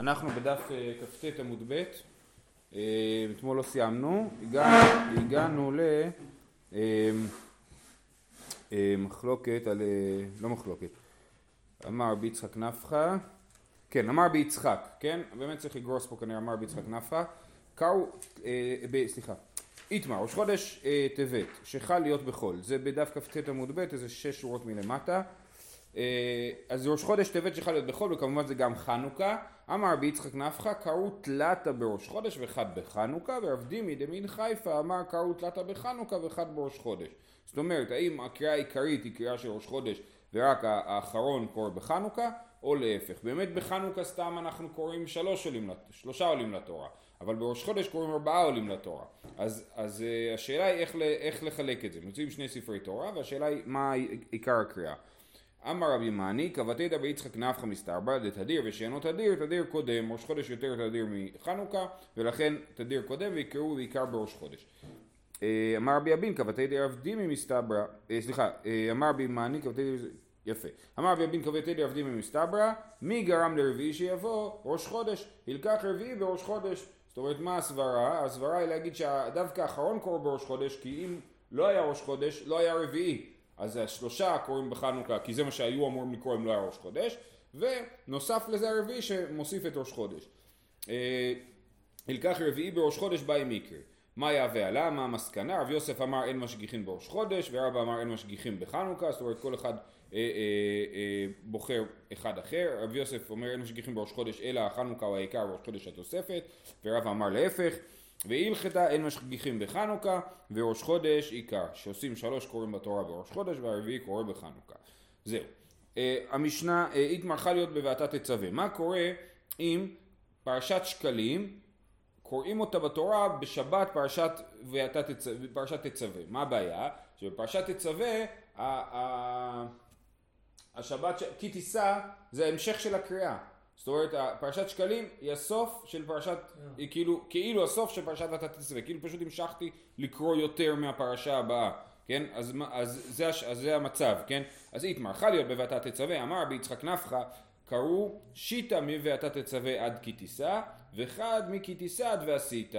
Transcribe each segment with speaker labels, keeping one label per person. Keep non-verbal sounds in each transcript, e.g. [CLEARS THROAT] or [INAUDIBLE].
Speaker 1: אנחנו בדף אה, כ"ט עמוד ב', אה, אתמול לא סיימנו, הגענו, הגענו למחלוקת אה, על, לא מחלוקת, אמר רבי יצחק נפחא, כן, אמר רבי יצחק, כן, באמת צריך לגרוס פה כנראה אמר רבי יצחק נפחא, קראו, סליחה, איתמר, ראש חודש טבת, שחל להיות בחול, זה בדף כ"ט עמוד ב', איזה שש שורות מלמטה, אז ראש חודש טבת שחל להיות בחול, וכמובן זה גם חנוכה, אמר רבי יצחק נפחא קראו תלתה בראש חודש ואחד בחנוכה ורב דימי דמין חיפה אמר קראו תלתה בחנוכה ואחד בראש חודש. זאת אומרת האם הקריאה העיקרית היא קריאה של ראש חודש ורק האחרון קורא בחנוכה או להפך? באמת בחנוכה סתם אנחנו קוראים שלוש עולים, שלושה עולים לתורה אבל בראש חודש קוראים ארבעה עולים לתורה. אז, אז uh, השאלה היא איך, איך לחלק את זה. מוצאים שני ספרי תורה והשאלה היא מה עיקר הקריאה אמר רבי מאני, קבתי דבי יצחק נפחא מסתרבא דתדיר ושאינו תדיר, תדיר קודם, ראש חודש יותר תדיר מחנוכה, ולכן תדיר קודם ויקראו בעיקר בראש חודש. אה, אמר רבי אבין, קבתי דרב דימי מסתברא, אה, סליחה, אה, אמר רבי מאני, קבתי יפה. אמר רבי אבין קבתי דרב דימי מסתברא, מי גרם לרביעי שיבוא? ראש חודש. ילקח רביעי בראש חודש. זאת אומרת, מה הסברה? הסברה היא להגיד שדווקא האחרון קורא בראש חודש, כי אם לא היה ראש חודש, לא היה רביעי. אז השלושה קוראים בחנוכה כי זה מה שהיו אמורים לקרוא אם לא היה ראש חודש ונוסף לזה הרביעי שמוסיף את ראש חודש. ילקח אה, רביעי בראש חודש באי מקרה. מה יהווה עלה? מה המסקנה? רב יוסף אמר אין משגיחים בראש חודש ורבא אמר אין משגיחים בחנוכה זאת אומרת כל אחד אה, אה, אה, בוחר אחד אחר רב יוסף אומר אין משגיחים בראש חודש אלא החנוכה הוא העיקר בראש חודש התוספת ורבא אמר להפך והלכתה אין משגיחים בחנוכה וראש חודש עיקר שעושים שלוש קוראים בתורה בראש חודש והרביעי קורא בחנוכה. זהו. uh, המשנה uh, התמרחה להיות בבעתה תצווה מה קורה אם פרשת שקלים קוראים אותה בתורה בשבת פרשת ואתה תצווה, פרשת תצווה מה הבעיה? שבפרשת תצווה השבת כי תישא זה המשך של הקריאה זאת אומרת פרשת שקלים היא הסוף של פרשת, היא כאילו, כאילו הסוף של פרשת ואתה תצווה, כאילו פשוט המשכתי לקרוא יותר מהפרשה הבאה, כן? אז, אז, זה, אז זה המצב, כן? אז התמרחה להיות ב"ואתה תצווה", אמר ביצחק נפחא, קראו שיטה מ"ואתה תצווה" עד כי תישא, וחד מכי תישא עד ועשית.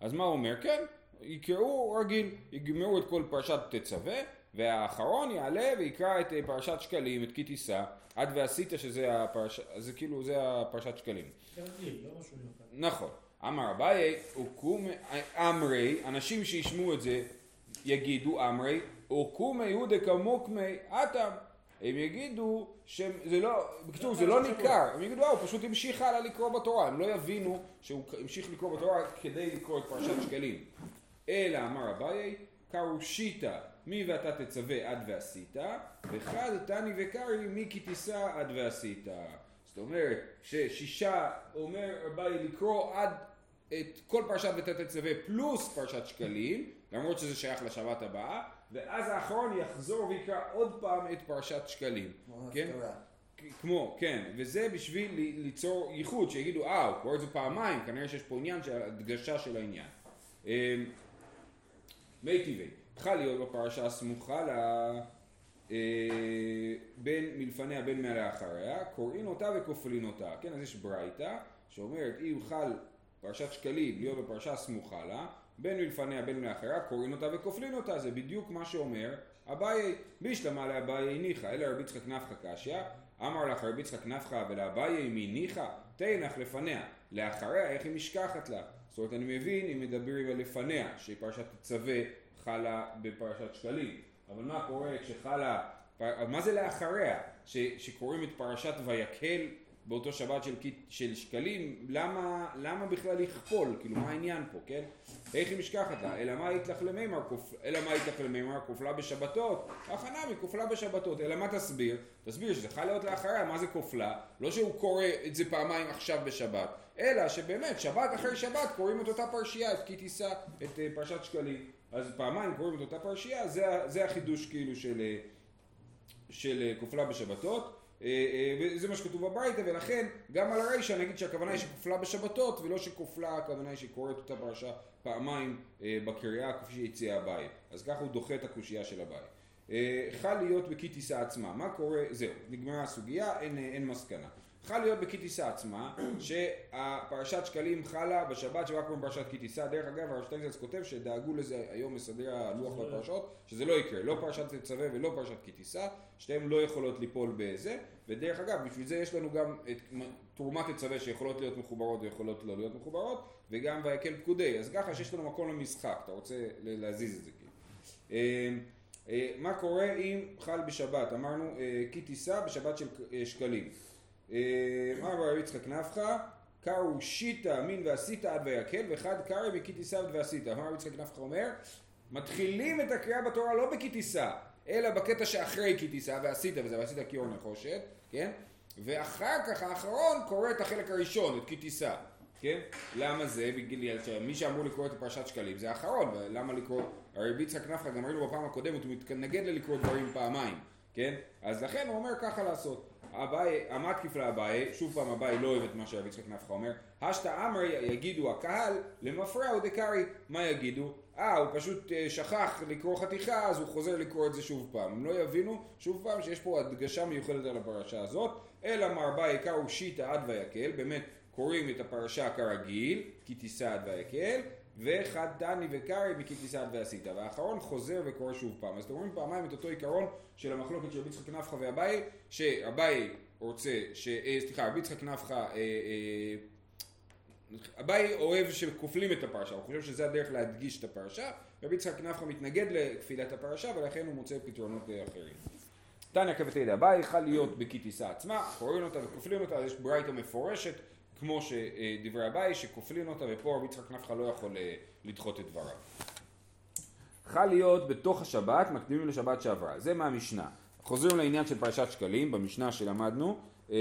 Speaker 1: אז מה הוא אומר? כן, יקראו רגיל, יגמרו את כל פרשת תצווה, והאחרון יעלה ויקרא את פרשת שקלים, את כי תישא. עד ועשית שזה הפרש... זה כאילו זה הפרשת שקלים.
Speaker 2: לא
Speaker 1: נכון. אמר אביי, אמרי, אנשים שישמעו את זה יגידו אמרי, אוקום יהודה כמוקמי אטם. הם יגידו שזה לא, בקיצור זה לא ניכר, הם יגידו אה הוא פשוט המשיך הלאה לקרוא בתורה, הם לא יבינו שהוא המשיך לקרוא בתורה כדי לקרוא את פרשת שקלים. אלא אמר אביי, קרושיתא מי ואתה תצווה עד ועשית, וחד תני וקרי מי כי תישא עד ועשית. זאת אומרת ששישה אומר אביי לקרוא עד את כל פרשת ואתה תצווה פלוס פרשת שקלים, למרות שזה שייך לשבת הבאה, ואז האחרון יחזור ויקרא עוד פעם את פרשת שקלים. כן? כמו, כן, וזה בשביל ליצור ייחוד, שיגידו אה, הוא קורא את זה פעמיים, כנראה שיש פה עניין של הדגשה של העניין. אמ, מי טבעי צריכה להיות בפרשה הסמוכה לה אה, בין מלפניה בין מאחריה, קוראין אותה וכופלין אותה. כן, אז יש ברייתא שאומרת אם חל פרשת שקלים להיות בפרשה הסמוכה לה, בין מלפניה בין מאחריה, קוראין אותה וכופלין אותה. זה בדיוק מה שאומר אביי, בישלמה לאביי ניחא, אלא רבי יצחק נפחא קשיא, אמר לך רבי יצחק נפחא ולאביי מי ניחא, תנח לפניה, לאחריה איך היא משכחת לה. זאת אומרת אני מבין אם מדברים על לפניה, שפרשת תצווה חלה בפרשת שקלים, אבל מה קורה כשחלה, מה זה לאחריה? ש, שקוראים את פרשת ויקהל באותו שבת של, של שקלים, למה, למה בכלל לכפול? כאילו מה העניין פה, כן? איך היא משכחת לה? אלא מה היית לך למימר, אלא מה היית לך למימר, כופלה בשבתות? הכנה מכופלה בשבתות, אלא מה תסביר? תסביר שזה חל להיות לאחריה, מה זה כופלה? לא שהוא קורא את זה פעמיים עכשיו בשבת, אלא שבאמת שבת אחרי שבת קוראים את אותה פרשייה, את כי תישא, את אה, פרשת שקלים. אז פעמיים קוראים את אותה פרשייה, זה, זה החידוש כאילו של, של כופלה בשבתות. אה, אה, וזה מה שכתוב בברייתא ולכן גם על הרישא נגיד שהכוונה היא שכופלה בשבתות ולא שכופלה הכוונה היא שקוראת אותה פרשה פעמיים אה, בקריאה כפי שהציע אביי אז ככה הוא דוחה את הקושייה של אביי חל להיות בכי טיסה עצמה. מה קורה? זהו נגמרה הסוגיה אין, אין מסקנה צריכה להיות בכי עצמה, [CLEARS THROAT] שהפרשת שקלים חלה בשבת שבה קוראים פרשת כי טיסה. דרך אגב, הרב שטיינזלץ כותב שדאגו לזה היום מסדר הלוח והפרשות, שזה לא יקרה, לא פרשת תצווה ולא פרשת כי טיסה, שתיהן לא יכולות ליפול בזה, ודרך אגב, בשביל זה יש לנו גם את תרומת תצווה שיכולות להיות מחוברות ויכולות לא להיות מחוברות, וגם ויקל פקודי, אז ככה שיש לנו מקום למשחק, אתה רוצה להזיז את זה כאילו. אה, אה, מה קורה אם חל בשבת? אמרנו אה, כי טיסה בשבת של שקלים. אמר רבי יצחק נפחא, קרו שיטה מין ועשית עד ויקל, ואחד קרא בכי תישא ועשית. אמר רבי יצחק נפחא אומר, מתחילים את הקריאה בתורה לא בכי תישא, אלא בקטע שאחרי כי תישא ועשית וזה, ועשית קיור נחושת, כן? ואחר כך האחרון קורא את החלק הראשון, את כי תישא, כן? למה זה? בגלל שמי שאמור לקרוא את פרשת שקלים זה האחרון, ולמה לקרוא? הרי רבי יצחק נפחא, גם ראינו בפעם הקודמת, הוא מתנגד ללקרוא דברים פעמיים, כן? אז לכן הוא אומר ככה לעשות. אביי, המתקיף לאביי, שוב פעם אביי לא אוהב את מה שרבי יצחק נפחא אומר, השתא אמרי יגידו הקהל למפרעו דקארי, מה יגידו? אה, הוא פשוט אה, שכח לקרוא חתיכה, אז הוא חוזר לקרוא את זה שוב פעם. הם לא יבינו שוב פעם שיש פה הדגשה מיוחדת על הפרשה הזאת, אלא מר ביי קראו שיטא עד ויקל, באמת קוראים את הפרשה כרגיל, כי תישא עד ויקל, וחד דני וקרעי מכיתיסת ועשית. והאחרון חוזר וקורא שוב פעם. אז אתם רואים פעמיים את אותו עיקרון של המחלוקת של רבי יצחק נפחא ואביי, שאביי רוצה, ש... אה, סליחה, רבי יצחק נפחא, אה, אה, אביי אוהב שכופלים את הפרשה, הוא חושב שזה הדרך להדגיש את הפרשה, רבי יצחק נפחא מתנגד לכפילת הפרשה ולכן הוא מוצא פתרונות אחרים. תניא כבתי אביי, יכול להיות בכיתיסה עצמה, קוראים אותה וכופלים אותה, יש ברייתא מפורשת כמו שדברי הבית, שכופלים אותה, ופה רבי יצחק נפחא לא יכול אה, לדחות את דבריו. חל להיות בתוך השבת, מקדימים לשבת שעברה. זה מהמשנה. חוזרים לעניין של פרשת שקלים, במשנה שלמדנו אה,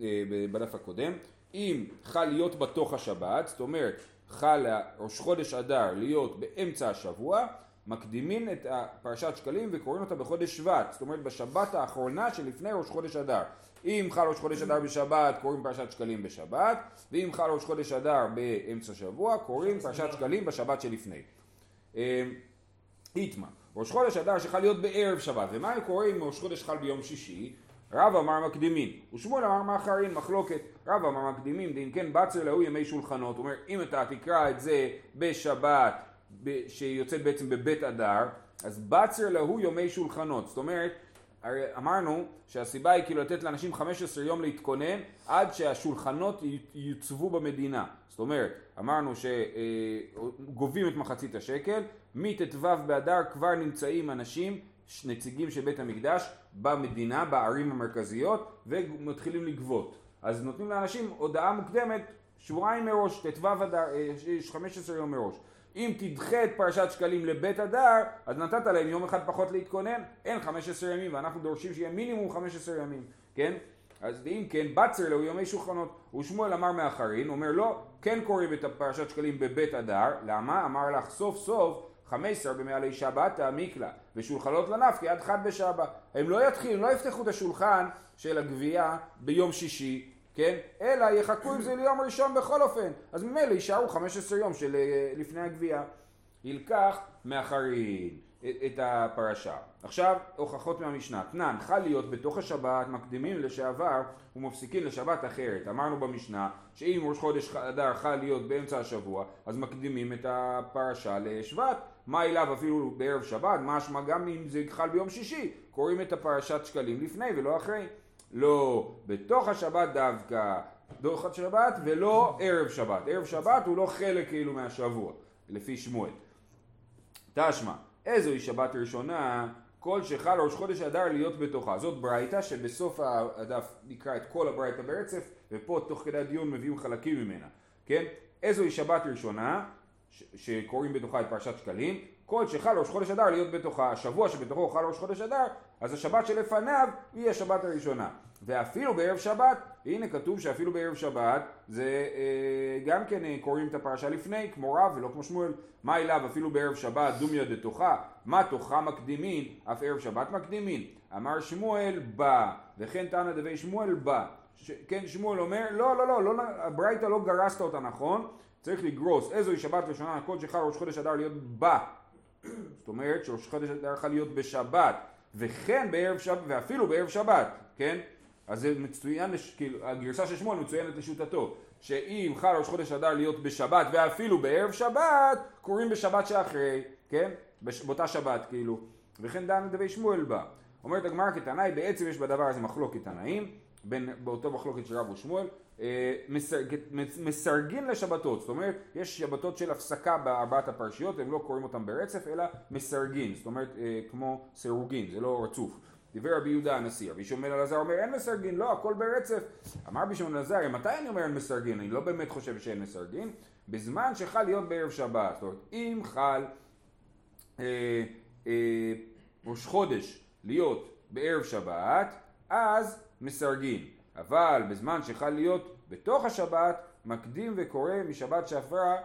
Speaker 1: אה, בדף הקודם. אם חל להיות בתוך השבת, זאת אומרת, חל ראש חודש אדר להיות באמצע השבוע, מקדימים את פרשת שקלים וקוראים אותה בחודש שבט, זאת אומרת בשבת האחרונה שלפני ראש חודש אדר. אם חל ראש חודש אדר בשבת, קוראים פרשת שקלים בשבת, ואם חל ראש חודש אדר באמצע שבוע, קוראים פרשת שקלים בשבת שלפני. איתמה, ראש חודש אדר שחל להיות בערב שבת, ומה קורה אם ראש חודש חל ביום שישי? רב אמר מקדימים, ושמואל אמר מאחרין, מחלוקת, רב אמר מקדימים, דין כן בצר להוא ימי שולחנות, הוא אומר אם אתה תקרא את זה בשבת, שיוצאת בעצם בבית אדר, אז בצר להוא יומי שולחנות, זאת אומרת הרי אמרנו שהסיבה היא כאילו לתת לאנשים 15 יום להתכונן עד שהשולחנות יוצבו במדינה. זאת אומרת, אמרנו שגובים את מחצית השקל, מט"ו באדר כבר נמצאים אנשים, נציגים של בית המקדש במדינה, בערים המרכזיות, ומתחילים לגבות. אז נותנים לאנשים הודעה מוקדמת שבועיים מראש, ט"ו אדר, 15 אה, יום מראש. אם תדחה את פרשת שקלים לבית הדר, אז נתת להם יום אחד פחות להתכונן, אין 15 ימים, ואנחנו דורשים שיהיה מינימום 15 ימים, כן? אז אם כן, בצר לו יומי שולחנות, ושמואל אמר מאחרין, אומר לא, כן קוראים את הפרשת שקלים בבית הדר, למה? אמר לך סוף סוף 15 במעלי שבתא מיקלה, ושולחנות לנפקי עד חד בשבא. הם לא יתחילו, לא יפתחו את השולחן של הגבייה ביום שישי, כן? אלא יחכו עם זה ליום ראשון בכל אופן. אז ממילא יישארו 15 יום של אה, לפני הגבייה. ילקח מאחרין את הפרשה. עכשיו הוכחות מהמשנה. תנן, חל להיות בתוך השבת, מקדימים לשעבר ומפסיקים לשבת אחרת. אמרנו במשנה שאם ראש חודש אדר חל להיות באמצע השבוע, אז מקדימים את הפרשה לשבט. מה אליו אפילו בערב שבת, משמע גם אם זה חל ביום שישי, קוראים את הפרשת שקלים לפני ולא אחרי. לא בתוך השבת דווקא, בתוך השבת ולא ערב שבת. ערב שבת הוא לא חלק כאילו מהשבוע, לפי שמואל. תשמע, איזוהי שבת ראשונה, כל שחל ראש חודש אדר להיות בתוכה. זאת ברייתא שבסוף הדף נקרא את כל הברייתא ברצף, ופה תוך כדי הדיון מביאים חלקים ממנה, כן? איזוהי שבת ראשונה, שקוראים בתוכה את פרשת שקלים, כל שחל ראש חודש אדר להיות בתוכה, השבוע שבתוכו חל ראש חודש אדר, אז השבת שלפניו היא השבת הראשונה. ואפילו בערב שבת, הנה כתוב שאפילו בערב שבת זה אה, גם כן אה, קוראים את הפרשה לפני, כמו רב ולא כמו שמואל. מה אליו אפילו בערב שבת דומיה דתוכה, מה תוכה מקדימין, אף ערב שבת מקדימין. אמר שמואל בא, וכן תנא דבי שמואל בא. ש... כן, שמואל אומר, לא, לא, לא, לא הברייתא לא גרסת אותה נכון, צריך לגרוס. איזוהי שבת ראשונה, הכל שחל ראש חודש אדר להיות בא. זאת אומרת שראש חודש אדר יכול להיות בשבת, וכן בערב שבת, ואפילו בערב שבת, כן? אז זה מצוין, כאילו, הגרסה של שמואל מצוינת לשיטתו, שאם חל ראש חודש אדר להיות בשבת ואפילו בערב שבת, קוראים בשבת שאחרי, כן? בש, באותה שבת כאילו. וכן דן דבי שמואל בא. אומרת הגמרא כתנאי, בעצם יש בדבר הזה מחלוקת תנאים, בין, באותו מחלוקת של רב ושמואל, אה, מסר, מסרגין לשבתות, זאת אומרת, יש שבתות של הפסקה בארבעת הפרשיות, הם לא קוראים אותם ברצף, אלא מסרגין, זאת אומרת, אה, כמו סירוגין, זה לא רצוף. דיבר רבי יהודה הנשיא, רבי שמעון אלעזר אומר אין מסרגין, לא, הכל ברצף. אמר רבי שמעון אלעזר, מתי אני אומר אין מסרגין? אני לא באמת חושב שאין מסרגין, בזמן שחל להיות בערב שבת. זאת אומרת, אם חל אה, אה, חודש להיות בערב שבת, אז מסרגין. אבל בזמן שחל להיות בתוך השבת, מקדים וקורא משבת שעברה,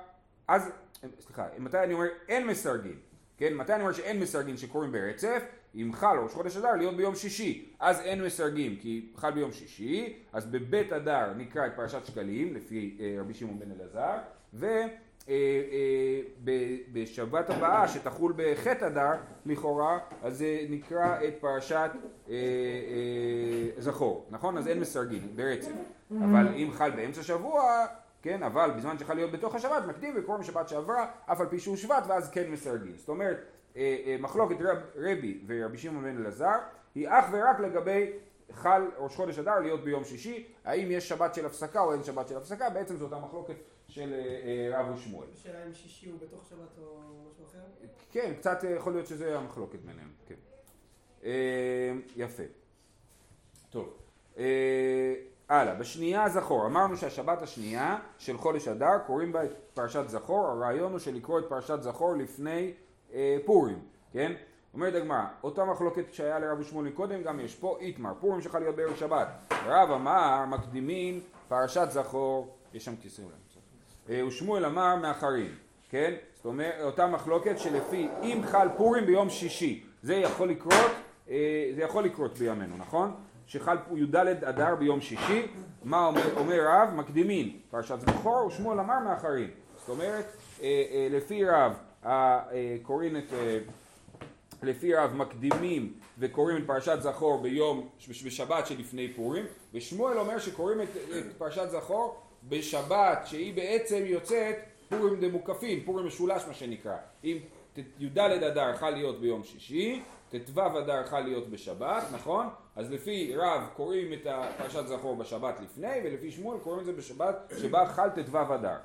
Speaker 1: אז, סליחה, מתי אני אומר אין מסרגין? כן, מתי אני אומר שאין מסרגין שקוראים ברצף? אם חל ראש חודש אדר להיות ביום שישי, אז אין מסרגים כי חל ביום שישי, אז בבית אדר נקרא את פרשת שקלים לפי אה, רבי שמעון בן אלעזר, ו... אה, אה, בשבת הבאה שתחול בחטא אדר לכאורה אז זה נקרא את פרשת אה, אה, זכור נכון? אז אין מסרגים ברצף. אבל אם חל באמצע שבוע כן אבל בזמן שחל להיות בתוך השבת מקדים וקוראים שבת שעברה אף על פי שהוא שבט ואז כן מסרגים. זאת אומרת אה, אה, מחלוקת רב, רבי ורבי שמעון בן אלעזר היא אך ורק לגבי חל ראש חודש אדר להיות ביום שישי, האם יש שבת של הפסקה או אין שבת של הפסקה, בעצם זו אותה מחלוקת של אה, רב ושמואל.
Speaker 2: השאלה אם שישי הוא בתוך שבת או משהו אחר?
Speaker 1: כן, קצת אה, יכול להיות שזה המחלוקת ביניהם, כן. אה, יפה. טוב. אה, הלאה, בשנייה זכור, אמרנו שהשבת השנייה של חודש אדר קוראים בה את פרשת זכור, הרעיון הוא של לקרוא את פרשת זכור לפני אה, פורים, כן? אומרת הגמרא, אותה מחלוקת שהיה לרב שמואל קודם, גם יש פה איתמר, פורים שלך להיות בערב שבת. רב אמר, מקדימין פרשת זכור, יש שם להם. אה, ושמואל אמר מאחרים, כן? זאת אומרת, אותה מחלוקת שלפי אם חל פורים ביום שישי, זה יכול לקרות, אה, זה יכול לקרות בימינו, נכון? שחל י"ד אדר ביום שישי, מה אומר, אומר רב? מקדימין פרשת זכור, ושמואל אמר מאחרים. זאת אומרת, אה, לפי רב, קוראים את... לפי רב מקדימים וקוראים את פרשת זכור ביום, בשבת שלפני פורים, ושמואל אומר שקוראים את, את פרשת זכור בשבת שהיא בעצם יוצאת פורים דמוקפין, פורים משולש מה שנקרא. אם י"ד אדר יכול להיות ביום שישי, ט"ו אדר יכול להיות בשבת, נכון? אז לפי רב קוראים את פרשת זכור בשבת לפני, ולפי שמואל קוראים את זה בשבת שבה חל ט"ו אדר.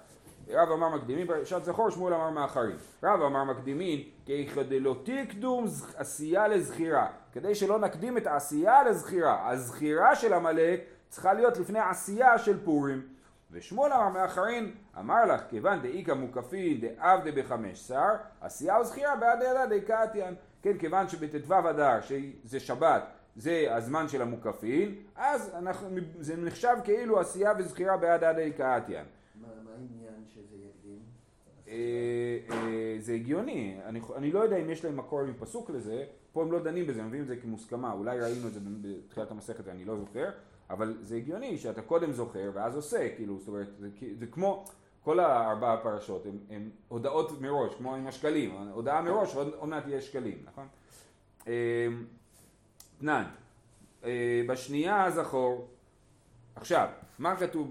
Speaker 1: רב אמר מקדימין פרשת זכור, שמואל אמר מאחרים. רב אמר מקדימין, כיכדלא תקדום ז- עשייה לזכירה. כדי שלא נקדים את העשייה לזכירה. הזכירה של עמלק צריכה להיות לפני עשייה של פורים. ושמואל אמר מאחרים, אמר לך, כיוון דאיכא מוקפין דעבדה בחמש שר, עשייה וזכירה בעד ידה דקתיין. כן, כיוון שבט"ו אדר, שזה שבת, זה הזמן של המוקפין, אז אנחנו, זה נחשב כאילו עשייה וזכירה בעד ידה דקתיין.
Speaker 3: מה העניין שזה יקדים?
Speaker 1: אה, אה, זה הגיוני, אני, אני לא יודע אם יש להם מקור מפסוק לזה, פה הם לא דנים בזה, הם מביאים את זה כמוסכמה, אולי ראינו את זה בתחילת המסכת ואני לא זוכר, אבל זה הגיוני שאתה קודם זוכר ואז עושה, כאילו, זאת אומרת, זה, זה כמו כל הארבע הפרשות, הם הודעות מראש, כמו עם השקלים, הודעה מראש, עוד, מעט יהיה שקלים, נכון? אה, תנן, אה, בשנייה זכור, עכשיו, מה כתוב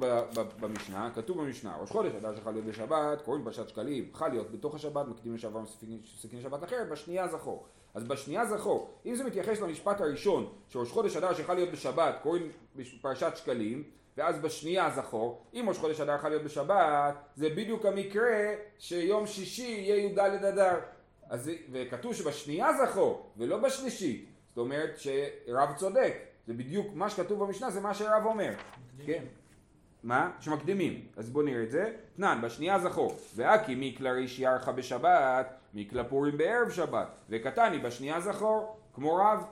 Speaker 1: במשנה? כתוב במשנה, ראש חודש אדם שחל להיות בשבת, קוראים פרשת שקלים, חל להיות בתוך השבת, מקדים לשעבר מספקים לשבת אחרת, בשנייה זכור. אז בשנייה זכור, אם זה מתייחס למשפט הראשון, שראש חודש אדר שחל להיות בשבת, קוראים פרשת שקלים, ואז בשנייה זכור, אם ראש חודש אדר חל להיות בשבת, זה בדיוק המקרה שיום שישי יהיה י"ד אדר. אז וכתוב שבשנייה זכור, ולא בשלישית. זאת אומרת שרב צודק. זה בדיוק מה שכתוב במשנה, זה מה שרב אומר. כן. מה? שמקדימים. אז בואו נראה את זה. תנן, בשנייה זכור. ואקי מקלא ריש ירחה בשבת, מקלא פורים בערב שבת. וקטני בשנייה זכור, כמו רב.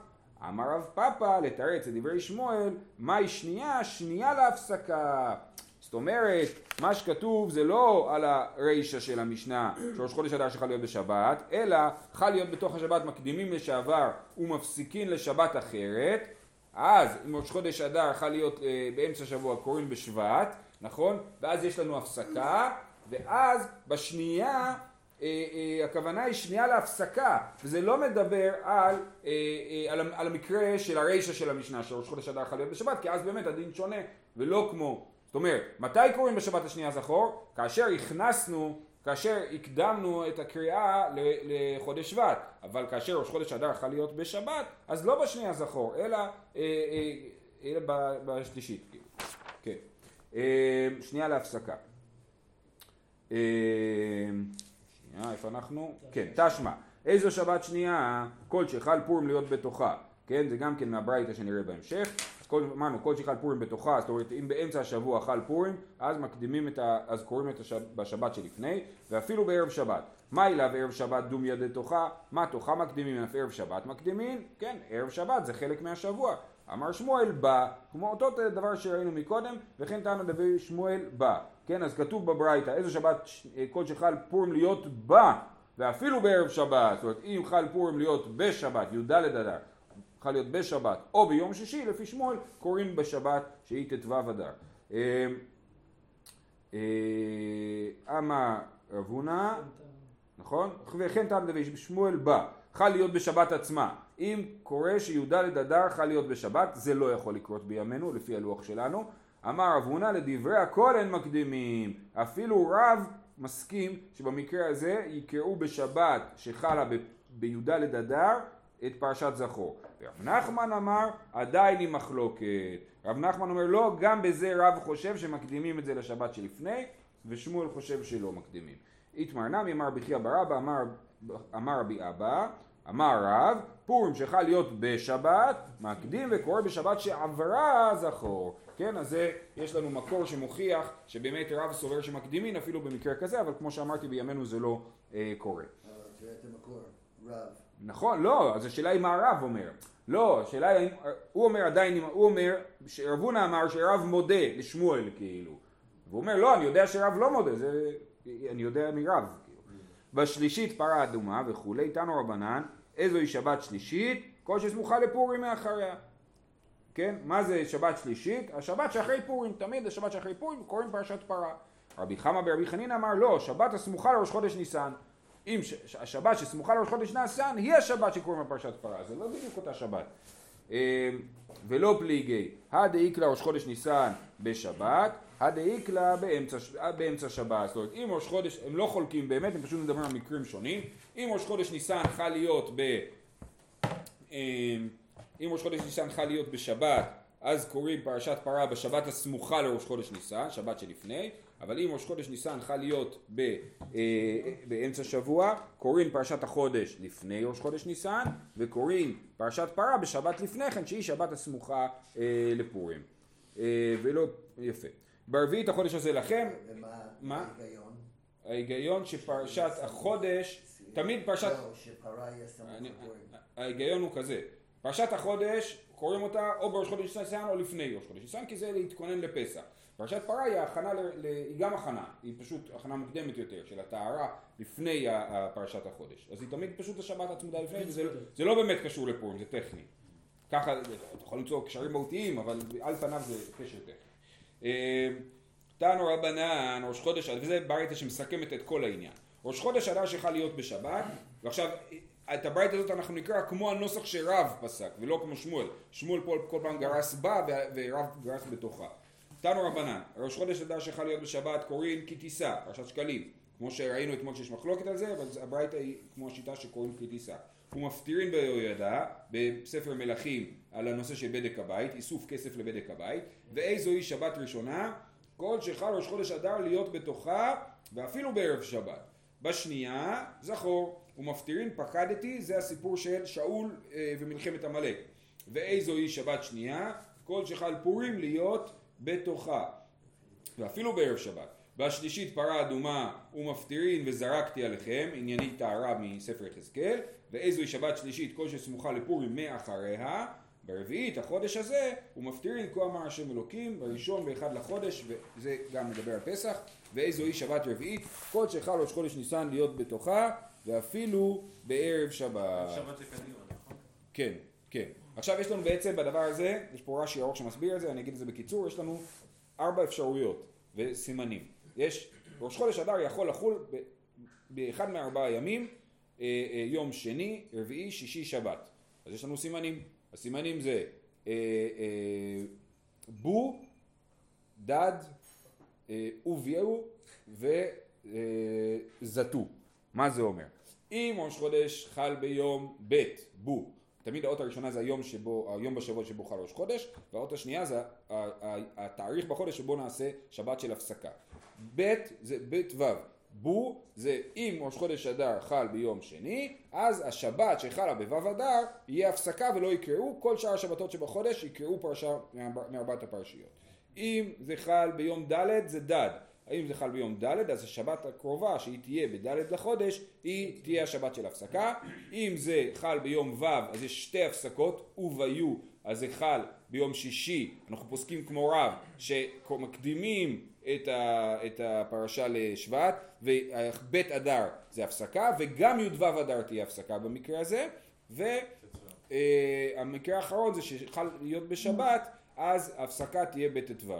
Speaker 1: אמר רב פאפא לתרץ את דברי שמואל, מהי שנייה? שנייה להפסקה. זאת אומרת, מה שכתוב זה לא על הרישא של המשנה, שראש חודש אדר שחל להיות בשבת, אלא חל להיות בתוך השבת מקדימים לשעבר ומפסיקים לשבת אחרת, אז אם ראש חודש אדר חל להיות אה, באמצע השבוע קוראים בשבט, נכון? ואז יש לנו הפסקה, ואז בשנייה אה, אה, הכוונה היא שנייה להפסקה, וזה לא מדבר על, אה, אה, על, על המקרה של הרישא של המשנה, שראש חודש אדר יכול להיות בשבת, כי אז באמת הדין שונה, ולא כמו, זאת אומרת, מתי קוראים בשבת השנייה זכור? כאשר הכנסנו, כאשר הקדמנו את הקריאה לחודש שבט, אבל כאשר ראש חודש אדר יכול להיות בשבת, אז לא בשנייה זכור, אלא, אה, אה, אלא בשלישית. כן. אה, שנייה להפסקה. שנייה, איפה אנחנו? כן, תשמע. איזו שבת שנייה, כל שחל פורים להיות בתוכה. כן, זה גם כן מהברייתא שנראה בהמשך. אז כל, אמרנו, כל שחל פורים בתוכה, זאת אומרת, אם באמצע השבוע חל פורים, אז מקדימים את ה... אז קוראים את השבת בשבת שלפני, ואפילו בערב שבת. מה אליו ערב שבת דומיה דתוכה? מה תוכה מקדימים אף ערב שבת מקדימים? כן, ערב שבת זה חלק מהשבוע. אמר שמואל בא, כמו אותו דבר שראינו מקודם, וכן טענו דבי שמואל בא. כן, אז כתוב בברייתא, איזו שבת כל שחל פורים להיות בה, ואפילו בערב שבת, זאת אומרת, אם חל פורים להיות בשבת, י"ד אדר, חל להיות בשבת, או ביום שישי, לפי שמואל, קוראים בשבת שהיא ט"ו אדר. אה, אה, אמר רב הונא, נכון? וכן טעם דבי שמואל בא, חל להיות בשבת עצמה. אם קורה שי"ד אדר חל להיות בשבת, זה לא יכול לקרות בימינו, לפי הלוח שלנו. אמר רב הונא לדברי הכל אין מקדימים. אפילו רב מסכים שבמקרה הזה יקראו בשבת שחלה בי"ד אדר את פרשת זכור. ורב נחמן אמר עדיין היא מחלוקת. רב נחמן אומר לא, גם בזה רב חושב שמקדימים את זה לשבת שלפני, ושמואל חושב שלא מקדימים. איתמר נמי אמר בחייא ברבא אמר, אמר רבי אבא אמר רב פורים שחל להיות בשבת מקדים וקורא בשבת שעברה זכור כן אז זה יש לנו מקור שמוכיח שבאמת רב סובר שמקדימין אפילו במקרה כזה אבל כמו שאמרתי בימינו זה לא אה, קורה
Speaker 3: אבל תראה את המקור, רב.
Speaker 1: נכון, לא, אז השאלה היא מה הרב אומר. לא, השאלה היא, הוא אומר עדיין, הוא אומר, רב הונא אמר שרב מודה לשמואל כאילו. והוא אומר, לא, אני יודע שרב לא מודה, זה, אני יודע מרב. כאילו. בשלישית פרה אדומה וכולי, תנו רבנן, איזוהי שבת שלישית? כל שסמוכה לפורים מאחריה. כן? מה זה שבת שלישית? השבת שאחרי פורים, תמיד השבת שאחרי פורים קוראים פרשת פרה. רבי חמא ברבי חנין אמר לא, שבת הסמוכה לראש חודש ניסן. אם השבת שסמוכה לראש חודש ניסן היא השבת שקוראים לה פרשת פרה, זה לא בדיוק אותה שבת. אה, ולא פליגי, הדאיקלה ראש חודש ניסן בשבת, הדאיקלה באמצע, אה, באמצע שבת. זאת אומרת, אם ראש חודש, הם לא חולקים באמת, הם פשוט מדברים על מקרים שונים. אם ראש חודש ניסן חל להיות ב... אה, אם ראש חודש ניסן חל להיות בשבת, אז קוראים פרשת פרה בשבת הסמוכה לראש חודש ניסן, שבת שלפני, אבל אם ראש חודש ניסן חל להיות ב, אה, באמצע שבוע, קוראים פרשת החודש לפני ראש חודש ניסן, וקוראים פרשת פרה בשבת לפני כן, שהיא שבת הסמוכה אה, לפורים. אה, ולא, יפה. ברביעית החודש הזה לכם,
Speaker 3: ומה
Speaker 1: מה?
Speaker 3: ההיגיון?
Speaker 1: ההיגיון שפרשת החודש, תמיד פרשת...
Speaker 3: לא, שפרה יהיה סמוך
Speaker 1: אני-
Speaker 3: לפורים.
Speaker 1: ההיגיון הוא כזה, פרשת החודש קוראים אותה או בראש חודש ניסן או לפני ראש חודש ניסן כי זה להתכונן לפסח. פרשת פרה היא הכנה, ל, ל, היא גם הכנה, היא פשוט הכנה מוקדמת יותר של הטהרה לפני פרשת החודש. אז היא תמיד פשוט השבת הצמודה לפני, וזה זה לא באמת קשור לפורים, זה טכני. ככה, אתה יכול למצוא קשרים מהותיים, אבל על פניו זה קשר טכני. אה, תנו רבנן, ראש חודש, וזה ברייתא שמסכמת את כל העניין. ראש חודש אדר שיכול להיות בשבת, ועכשיו את הברייתא הזאת אנחנו נקרא כמו הנוסח שרב פסק, ולא כמו שמואל. שמואל פה כל פעם גרס בה ורב גרס בתוכה. תנו רבנן, ראש חודש אדר שיכול להיות בשבת קוראים כי תישא, פרשת שקלים. כמו שראינו אתמול שיש מחלוקת על זה, אבל הברייתא היא כמו השיטה שקוראים כי תישא. ומפטירין ביהוידע בספר מלכים על הנושא של בדק הבית, איסוף כסף לבדק הבית, ואיזוהי שבת ראשונה? כל שחל ראש חודש אדר להיות בתוכה ואפילו בערב שבת. בשנייה, זכור, ומפטירין פקדתי, זה הסיפור של שאול אה, ומלחמת עמלק. ואיזוהי שבת שנייה? כל שחל פורים להיות בתוכה. ואפילו בערב שבת. בשלישית פרה אדומה ומפטירין וזרקתי עליכם, ענייני טהרה מספר יחזקאל, ואיזוהי שבת שלישית כל שסמוכה לפורים מאחריה, ברביעית החודש הזה ומפטירין כה אמר השם אלוקים בראשון ואחד לחודש וזה גם מדבר על פסח ואיזוהי שבת רביעית כל שחל ראש חודש ניסן להיות בתוכה ואפילו בערב שבת.
Speaker 4: שבת זה קדימה, נכון?
Speaker 1: כן, כן. עכשיו יש לנו בעצם בדבר הזה, יש פה רש"י ארוך שמסביר את זה, אני אגיד את זה בקיצור, יש לנו ארבע אפשרויות וסימנים. יש, ראש חודש אדר יכול לחול ב, באחד מארבעה ימים, אה, אה, יום שני, רביעי, שישי, שבת. אז יש לנו סימנים. הסימנים זה אה, אה, בו, דד, אה, וביהו וזתו. מה זה אומר? אם ראש חודש חל ביום ב', בו, תמיד האות הראשונה זה היום שבו, היום בשבוע שבו חל ראש חודש, והאות השנייה זה התאריך בחודש שבו נעשה שבת של הפסקה. ב' זה ב' ו', בו זה אם ראש חודש אדר חל ביום שני, אז השבת שחלה בו' אדר יהיה הפסקה ולא יקראו, כל שאר השבתות שבחודש יקראו פרשה מארבע- מארבעת הפרשיות. אם זה חל ביום ד' זה דד, האם זה חל ביום ד' אז השבת הקרובה שהיא תהיה בד' לחודש היא תהיה השבת של הפסקה. אם זה חל ביום ו' אז יש שתי הפסקות וביו אז זה חל ביום שישי. אנחנו פוסקים כמו רב שמקדימים את, ה, את הפרשה לשבט ובית אדר זה הפסקה וגם י"ו אדר תהיה הפסקה במקרה הזה. והמקרה האחרון זה שחל להיות בשבת אז ההפסקה תהיה בט"ו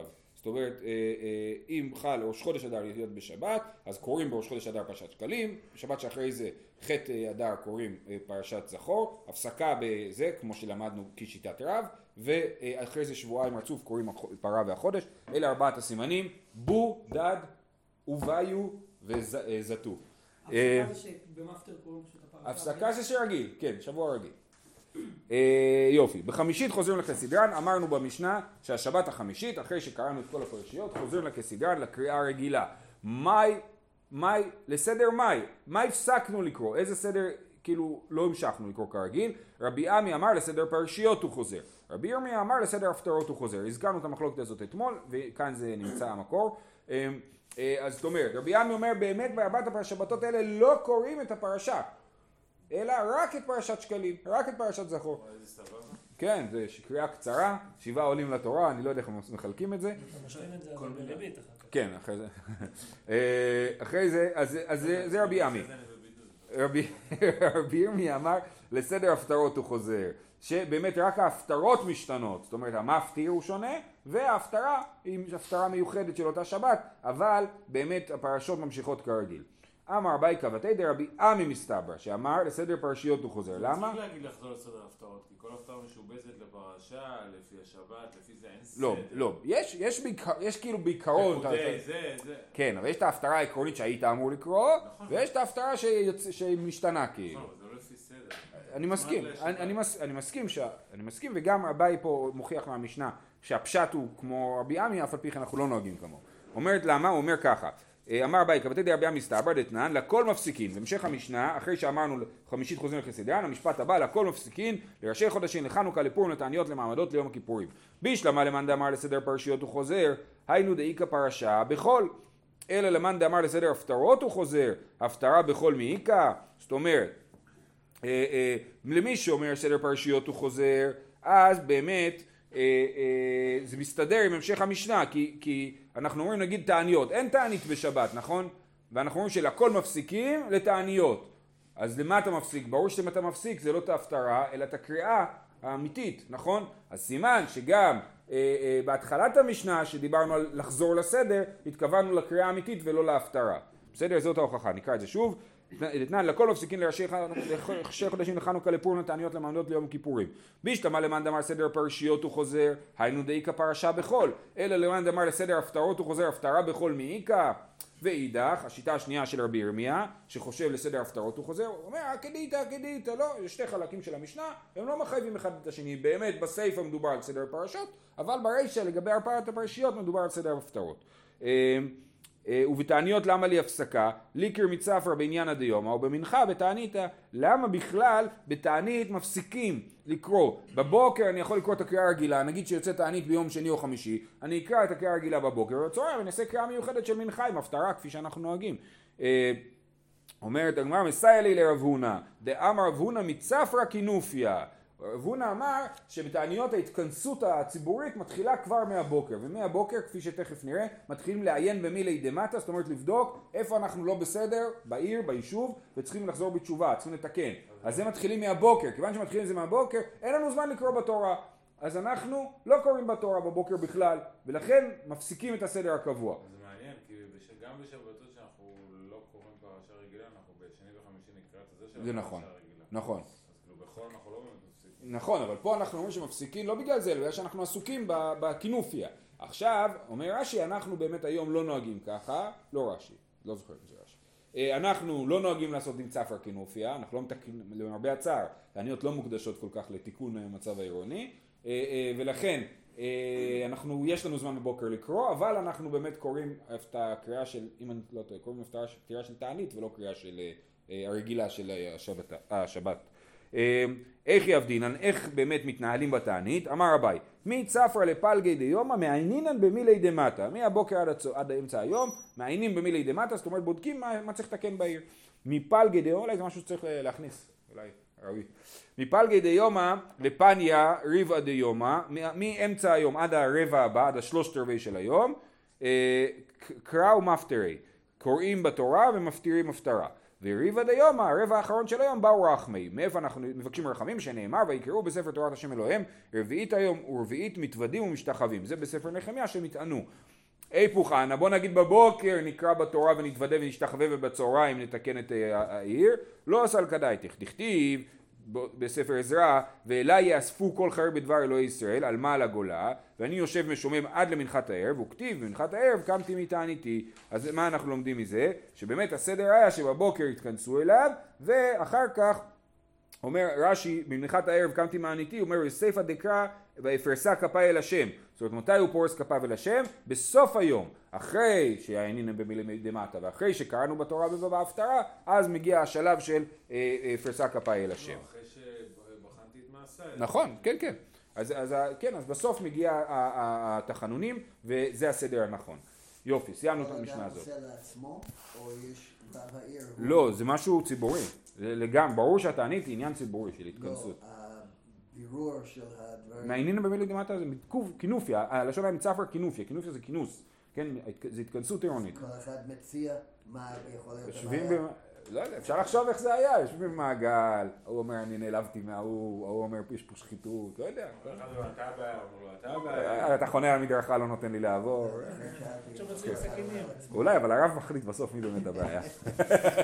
Speaker 1: אומרת, אה, אה, אם חל ראש חודש אדר להיות בשבת, אז קוראים בראש חודש אדר פרשת שקלים, בשבת שאחרי זה ח' אדר קוראים אה, פרשת זכור, הפסקה בזה, כמו שלמדנו כשיטת רב, ואחרי זה שבועיים רצוף קוראים פרה והחודש, אלה ארבעת הסימנים, בו, דד, וביו וזתו. אה.
Speaker 2: הפסקה זה
Speaker 1: שרגיל, כן, שבוע רגיל. אה, יופי, בחמישית חוזרים לכסדרן, אמרנו במשנה שהשבת החמישית, אחרי שקראנו את כל הפרשיות, חוזרים לכסדרן לקריאה הרגילה. מאי, מאי, לסדר מאי, מה הפסקנו לקרוא? איזה סדר, כאילו, לא המשכנו לקרוא כרגיל? רבי עמי אמר לסדר פרשיות הוא חוזר. רבי ירמיה אמר לסדר הפטרות הוא חוזר. הזכרנו את המחלוקת הזאת אתמול, וכאן זה נמצא המקור. אה, אה, אז זאת אומרת, רבי עמי אומר באמת בארבעת השבתות האלה לא קוראים את הפרשה. אלא רק את פרשת שקלים, רק את פרשת זכור. כן, זה קריאה קצרה, שבעה עולים לתורה, אני לא יודע איך הם מחלקים את זה. כן, אחרי זה. [LAUGHS] אה, אחרי זה, אז זה זה רבי עמי. רבי [LAUGHS] רבי ירמיה אמר לסדר הפטרות הוא חוזר, שבאמת רק ההפטרות משתנות, זאת אומרת המפטיר הוא שונה וההפטרה היא הפטרה מיוחדת של אותה שבת, אבל באמת הפרשות ממשיכות כרגיל. אמר אביי קבתי דרבי עמי מסתברא, שאמר לסדר פרשיות הוא חוזר, למה?
Speaker 5: צריך להגיד לחזור לסדר ההפטרות, כי כל הפטרה משובצת לפרשה, לפי השבת, לפי זה אין סדר.
Speaker 1: לא, לא, יש, יש, בעיקר, יש כאילו בעיקרון,
Speaker 5: נקודי, זה, זה.
Speaker 1: כן, אבל יש את ההפטרה העקרונית שהיית אמור לקרוא,
Speaker 5: נכון.
Speaker 1: ויש את ההפטרה שמשתנה כאילו.
Speaker 5: נכון, זה לא לפי סדר.
Speaker 1: אני מסכים. אני, אני, מס, אני מסכים, ש, אני מסכים, וגם אביי פה מוכיח מהמשנה שהפשט הוא כמו רבי עמי, אף על פי כן אנחנו לא נוהגים כמוהו. אומרת למה? הוא אומר ככה, אמר אביי, כבתי דרבי עמי מסתברא דתנן, לכל מפסיקין. בהמשך המשנה, אחרי שאמרנו חמישית חוזרים לחסידיין, המשפט הבא, לכל מפסיקין, לראשי חודשים, לחנוכה, לפורים, לתעניות, למעמדות, ליום הכיפורים. בישלמה למאן דאמר לסדר פרשיות הוא חוזר, היינו דאיכא פרשה בחול. אלא למאן דאמר לסדר הפטרות הוא חוזר, הפטרה בחול מאיכא, זאת אומרת, אה, אה, למי שאומר סדר פרשיות הוא חוזר, אז באמת אה, אה, זה מסתדר עם המשך המשנה, כי, כי אנחנו אומרים נגיד תעניות, אין תענית בשבת, נכון? ואנחנו אומרים שלכל מפסיקים לתעניות. אז למה אתה מפסיק? ברור שאם אתה מפסיק זה לא את ההפטרה, אלא את הקריאה האמיתית, נכון? אז סימן שגם אה, אה, בהתחלת המשנה שדיברנו על לחזור לסדר, התכוונו לקריאה האמיתית ולא להפטרה. בסדר? זאת ההוכחה, נקרא את זה שוב. דתנן לכל מפסיקין לראשי חודשים לחנוכה לפורים לתעניות למעמדות ליום הכיפורים. בישתמה למאן דאמר סדר פרשיות הוא חוזר, היינו דאיכא פרשה בחול. אלא למאן דאמר לסדר הפטרות הוא חוזר, הפטרה בחול מאיכא. ואידך, השיטה השנייה של רבי ירמיה, שחושב לסדר הפטרות הוא חוזר, הוא אומר, עקדיתא, עקדיתא, לא, יש שתי חלקים של המשנה, הם לא מחייבים אחד את השני, באמת בסיפא מדובר על סדר פרשות, אבל ברישא לגבי ארבעת הפרשיות מדובר על סדר הפטרות. אה, ובתעניות למה לי הפסקה? ליקר מצפרא בעניין הדיומא, או במנחה בתעניתא, למה בכלל בתענית מפסיקים לקרוא? בבוקר אני יכול לקרוא את הקריאה הרגילה, נגיד שיוצא תענית ביום שני או חמישי, אני אקרא את הקריאה הרגילה בבוקר, ובצהריים אני אעשה קריאה מיוחדת של מנחה עם הפטרה כפי שאנחנו נוהגים. אה, אומרת הגמרא מסייע לי לרב הונא, דאמר רב הונא מצפרא כינופיא. רב הונא אמר שבתעניות ההתכנסות הציבורית מתחילה כבר מהבוקר, ומהבוקר כפי שתכף נראה מתחילים לעיין במילי דמטה, זאת אומרת לבדוק איפה אנחנו לא בסדר בעיר, ביישוב, וצריכים לחזור בתשובה, צריכים לתקן. אז זה מתחילים מהבוקר, כיוון שמתחילים את זה מהבוקר, אין לנו זמן לקרוא בתורה. אז אנחנו לא קוראים בתורה בבוקר בכלל, ולכן מפסיקים את הסדר הקבוע.
Speaker 5: זה מעניין, כי שגם בשבתות שאנחנו לא קוראים פרשה רגילה, אנחנו בשני וחמישי נקרא את זה של
Speaker 1: זה
Speaker 5: הפרשה
Speaker 1: נכון.
Speaker 5: הרגילה.
Speaker 1: נכון.
Speaker 5: אז כאילו בחול אנחנו לא באמת מפסיקים.
Speaker 1: נכון, אבל פה אנחנו אומרים שמפסיקים לא בגלל זה, אלא בגלל שאנחנו עסוקים בכינופיה. עכשיו, אומר רש"י, אנחנו באמת היום לא נוהגים ככה, לא רש"י, לא זוכר אם זה רש"י. אה, אנחנו לא נוהגים לעשות עם צפרא כינופיה, אנחנו לא מתקנים, למרבה הצער, תעניות לא מוקדשות כל כך לתיקון המצב העירוני, אה, אה, ולכן אנחנו, יש לנו זמן בבוקר לקרוא, אבל אנחנו באמת קוראים את הקריאה של, אם אני לא טועה, קוראים את הקריאה של תענית ולא קריאה של הרגילה של השבת. השבת. אה, איך יבדינן, איך באמת מתנהלים בתענית? אמר אביי, מצפרא לפלגי דיומא מעיינינן במילי דמטה, מהבוקר עד, הצו, עד אמצע היום, מעיינים במילי דמטה, זאת אומרת בודקים מה, מה צריך לתקן בעיר. מפלגי דיומא, אולי זה משהו שצריך אה, להכניס, אולי ראוי. מפלגי דיומא לפניה ריבא דיומא, מאמצע היום עד הרבע הבא, עד השלושת רבעי של היום, אה, ק- קרא ומפטרי, קוראים בתורה ומפטירים הפטרה. וריבא דיומא, הרבע האחרון של היום, באו רחמי. מאיפה אנחנו מבקשים רחמים? שנאמר, ויקראו בספר תורת השם אלוהים, רביעית היום ורביעית מתוודים ומשתחווים. זה בספר נחמיה יטענו. היפוך אנא, בוא נגיד בבוקר נקרא בתורה ונתוודה ונשתחווה ובצהריים נתקן את אה, העיר, לא עשה לכדאיתך, דכתיב ב- בספר עזרא, ואלי יאספו כל חרב בדבר אלוהי ישראל, על מה על הגולה, ואני יושב משומם עד למנחת הערב, וכתיב במנחת הערב קמתי מתעניתי. אז מה אנחנו לומדים מזה? שבאמת הסדר היה שבבוקר התכנסו אליו, ואחר כך אומר רש"י, במנחת הערב קמתי מעניתי, אומר יוסף דקרא ויפרסה כפיי אל השם. זאת אומרת, מתי הוא פורס כפיו אל השם? בסוף היום. אחרי שהעניינים במילי דמטה, ואחרי שקראנו בתורה ובהפטרה, אז מגיע השלב של אה, אה, פרסה כפיי אל השם.
Speaker 5: לא, אחרי שבחנתי את מעשיי.
Speaker 1: נכון, כן, כן. אז, אז כן, אז בסוף מגיע התחנונים, וזה הסדר הנכון. יופי, סיימנו את
Speaker 3: כל
Speaker 1: המשנה
Speaker 3: אדם
Speaker 1: הזאת.
Speaker 3: עושה לעצמו, או יש? הוא-
Speaker 1: לא, זה משהו ציבורי. זה לגמרי, ברור שהתענית היא עניין ציבורי של
Speaker 3: לא,
Speaker 1: התכנסות.
Speaker 3: הבירור של הדברים.
Speaker 1: מעיינים במילי דמטה זה כינופיה, הלשון היה מצפר כינופיה, כינופיה זה כינוס, כן, זה התכנסות עירונית.
Speaker 3: כל אחד מציע מה יכול להיות הבעיה.
Speaker 1: לא יודע, אפשר לחשוב איך זה היה, יושבים במעגל, ההוא אומר אני נעלבתי מההוא, ההוא אומר יש פה שחיתות, לא יודע.
Speaker 5: אתה הבעיה.
Speaker 1: אה, אתה חונה על המדרכה, לא נותן לי לעבור.
Speaker 3: שאלתי,
Speaker 4: עכשיו מציעים סכינים.
Speaker 1: אולי, אבל הרב מחליט בסוף מי באמת הבעיה.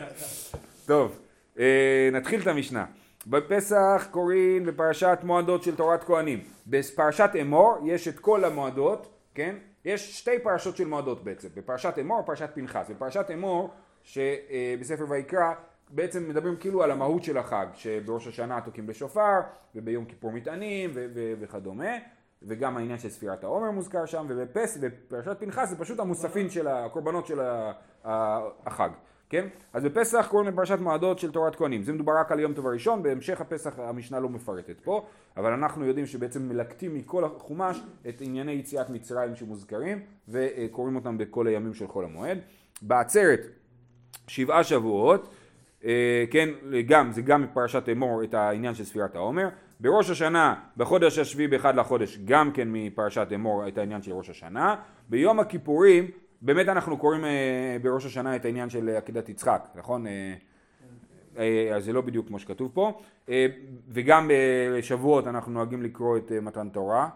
Speaker 1: [LAUGHS] טוב, אה, נתחיל את המשנה. בפסח קוראים בפרשת מועדות של תורת כהנים. בפרשת אמור יש את כל המועדות, כן? יש שתי פרשות של מועדות בעצם, בפרשת אמור ופרשת פנחס. בפרשת אמור, שבספר ויקרא, בעצם מדברים כאילו על המהות של החג, שבראש השנה תוקעים בשופר, וביום כיפור מטענים וכדומה. וגם העניין של ספירת העומר מוזכר שם, ובפס, בפרשת פנחס זה פשוט המוספים של הקורבנות של החג, כן? אז בפסח קוראים לפרשת מועדות של תורת כהנים, זה מדובר רק על יום טוב הראשון, בהמשך הפסח המשנה לא מפרטת פה, אבל אנחנו יודעים שבעצם מלקטים מכל החומש את ענייני יציאת מצרים שמוזכרים, וקוראים אותם בכל הימים של חול המועד. בעצרת שבעה שבועות, אה, כן, גם, זה גם מפרשת אמור את העניין של ספירת העומר. בראש השנה, בחודש השביעי באחד לחודש, גם כן מפרשת אמור את העניין של ראש השנה. ביום הכיפורים, באמת אנחנו קוראים אה, בראש השנה את העניין של עקדת יצחק, נכון? אה, אה, אז זה לא בדיוק כמו שכתוב פה. וגם בשבועות אנחנו נוהגים לקרוא את מתן תורה,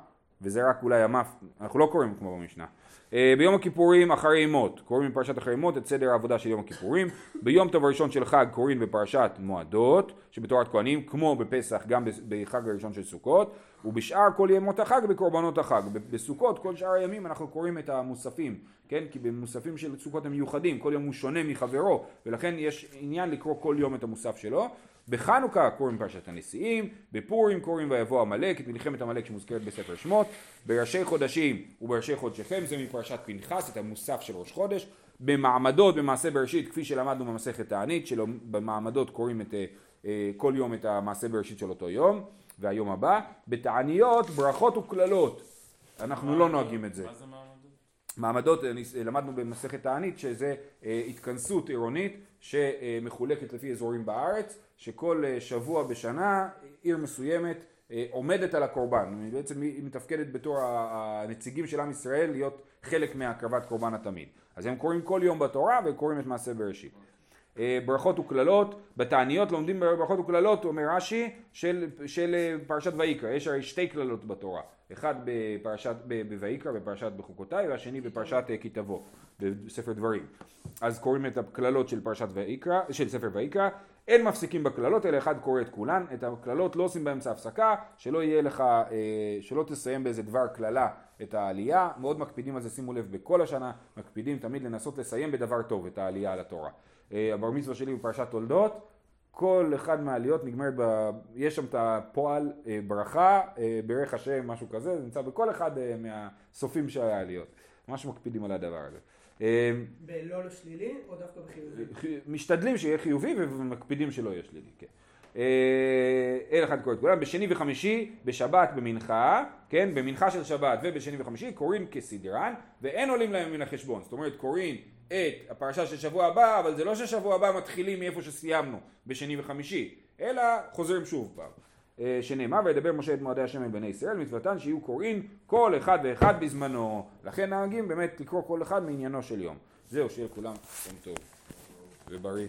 Speaker 1: וזה רק אולי המף, אנחנו לא קוראים כמו במשנה. אה, ביום הכיפורים אחרי ימות, קוראים בפרשת אחרי ימות את סדר העבודה של יום הכיפורים. ביום טוב הראשון של חג קוראים בפרשת מועדות, שבתורת כהנים, כמו בפסח גם בחג הראשון של סוכות, ובשאר כל ימות החג בקורבנות החג. בסוכות, כל שאר הימים אנחנו קוראים את המוספים, כן? כי במוספים של סוכות הם מיוחדים, כל יום הוא שונה מחברו, ולכן יש עניין לקרוא כל יום את המוסף שלו. בחנוכה קוראים פרשת הנשיאים, בפורים קוראים ויבוא עמלק, את מלחמת עמלק שמוזכרת בספר שמות, בראשי חודשים ובראשי חודשיכם זה מפרשת פנחס, את המוסף של ראש חודש, במעמדות במעשה בראשית כפי שלמדנו במסכת תענית, שבמעמדות קוראים את, אה, אה, כל יום את המעשה בראשית של אותו יום והיום הבא, בתעניות ברכות וקללות, אנחנו לא נוהגים את זה.
Speaker 5: מה זה מעמדות?
Speaker 1: מעמדות, אני- למדנו במסכת תענית שזה אה, התכנסות עירונית שמחולקת לפי אזורים בארץ, שכל אה, שבוע בשנה עיר מסוימת אה, עומדת על הקורבן, היא בעצם היא מתפקדת בתור הנציגים של עם ישראל להיות חלק מהקרבת קורבן התמיד. אז הם קוראים כל יום בתורה וקוראים את מעשה בראשית. אה, ברכות וקללות, בתעניות לומדים ברכות וקללות, אומר רש"י, של, של אה, פרשת ויקרא, יש הרי שתי קללות בתורה, אחד בפרשת, בויקרא בפרשת בחוקותיי והשני בפרשת אה, כי תבוא. בספר דברים. אז קוראים את הקללות של פרשת ויקרא, של ספר ויקרא, אין מפסיקים בקללות אלא אחד קורא את כולן, את הקללות לא עושים באמצע הפסקה, שלא יהיה לך, שלא תסיים באיזה דבר קללה את העלייה, מאוד מקפידים על זה, שימו לב, בכל השנה מקפידים תמיד לנסות לסיים בדבר טוב את העלייה על התורה. אה, הבר מצווה שלי בפרשת תולדות, כל אחד מהעליות נגמרת, ב... יש שם את הפועל אה, ברכה, אה, ברך השם, משהו כזה, זה נמצא בכל אחד מהסופים של העליות. ממש מקפידים על הדבר הזה.
Speaker 2: בלא לשלילי או דווקא בחיובי?
Speaker 1: משתדלים שיהיה חיובי ומקפידים שלא יהיה שלילי, כן. אל אחד קורא את כולם, בשני וחמישי, בשבת במנחה, כן, במנחה של שבת ובשני וחמישי קוראים כסדרן ואין עולים להם מן החשבון, זאת אומרת קוראים את הפרשה של שבוע הבא, אבל זה לא ששבוע הבא מתחילים מאיפה שסיימנו בשני וחמישי, אלא חוזרים שוב פעם. אה, שנאמר וידבר משה את מועדי השם אל בני ישראל מצוותן שיהיו קוראים כל אחד ואחד בזמנו. לכן נהגים באמת לקרוא כל אחד מעניינו של יום. זהו שיהיה לכולם יום טוב ובריא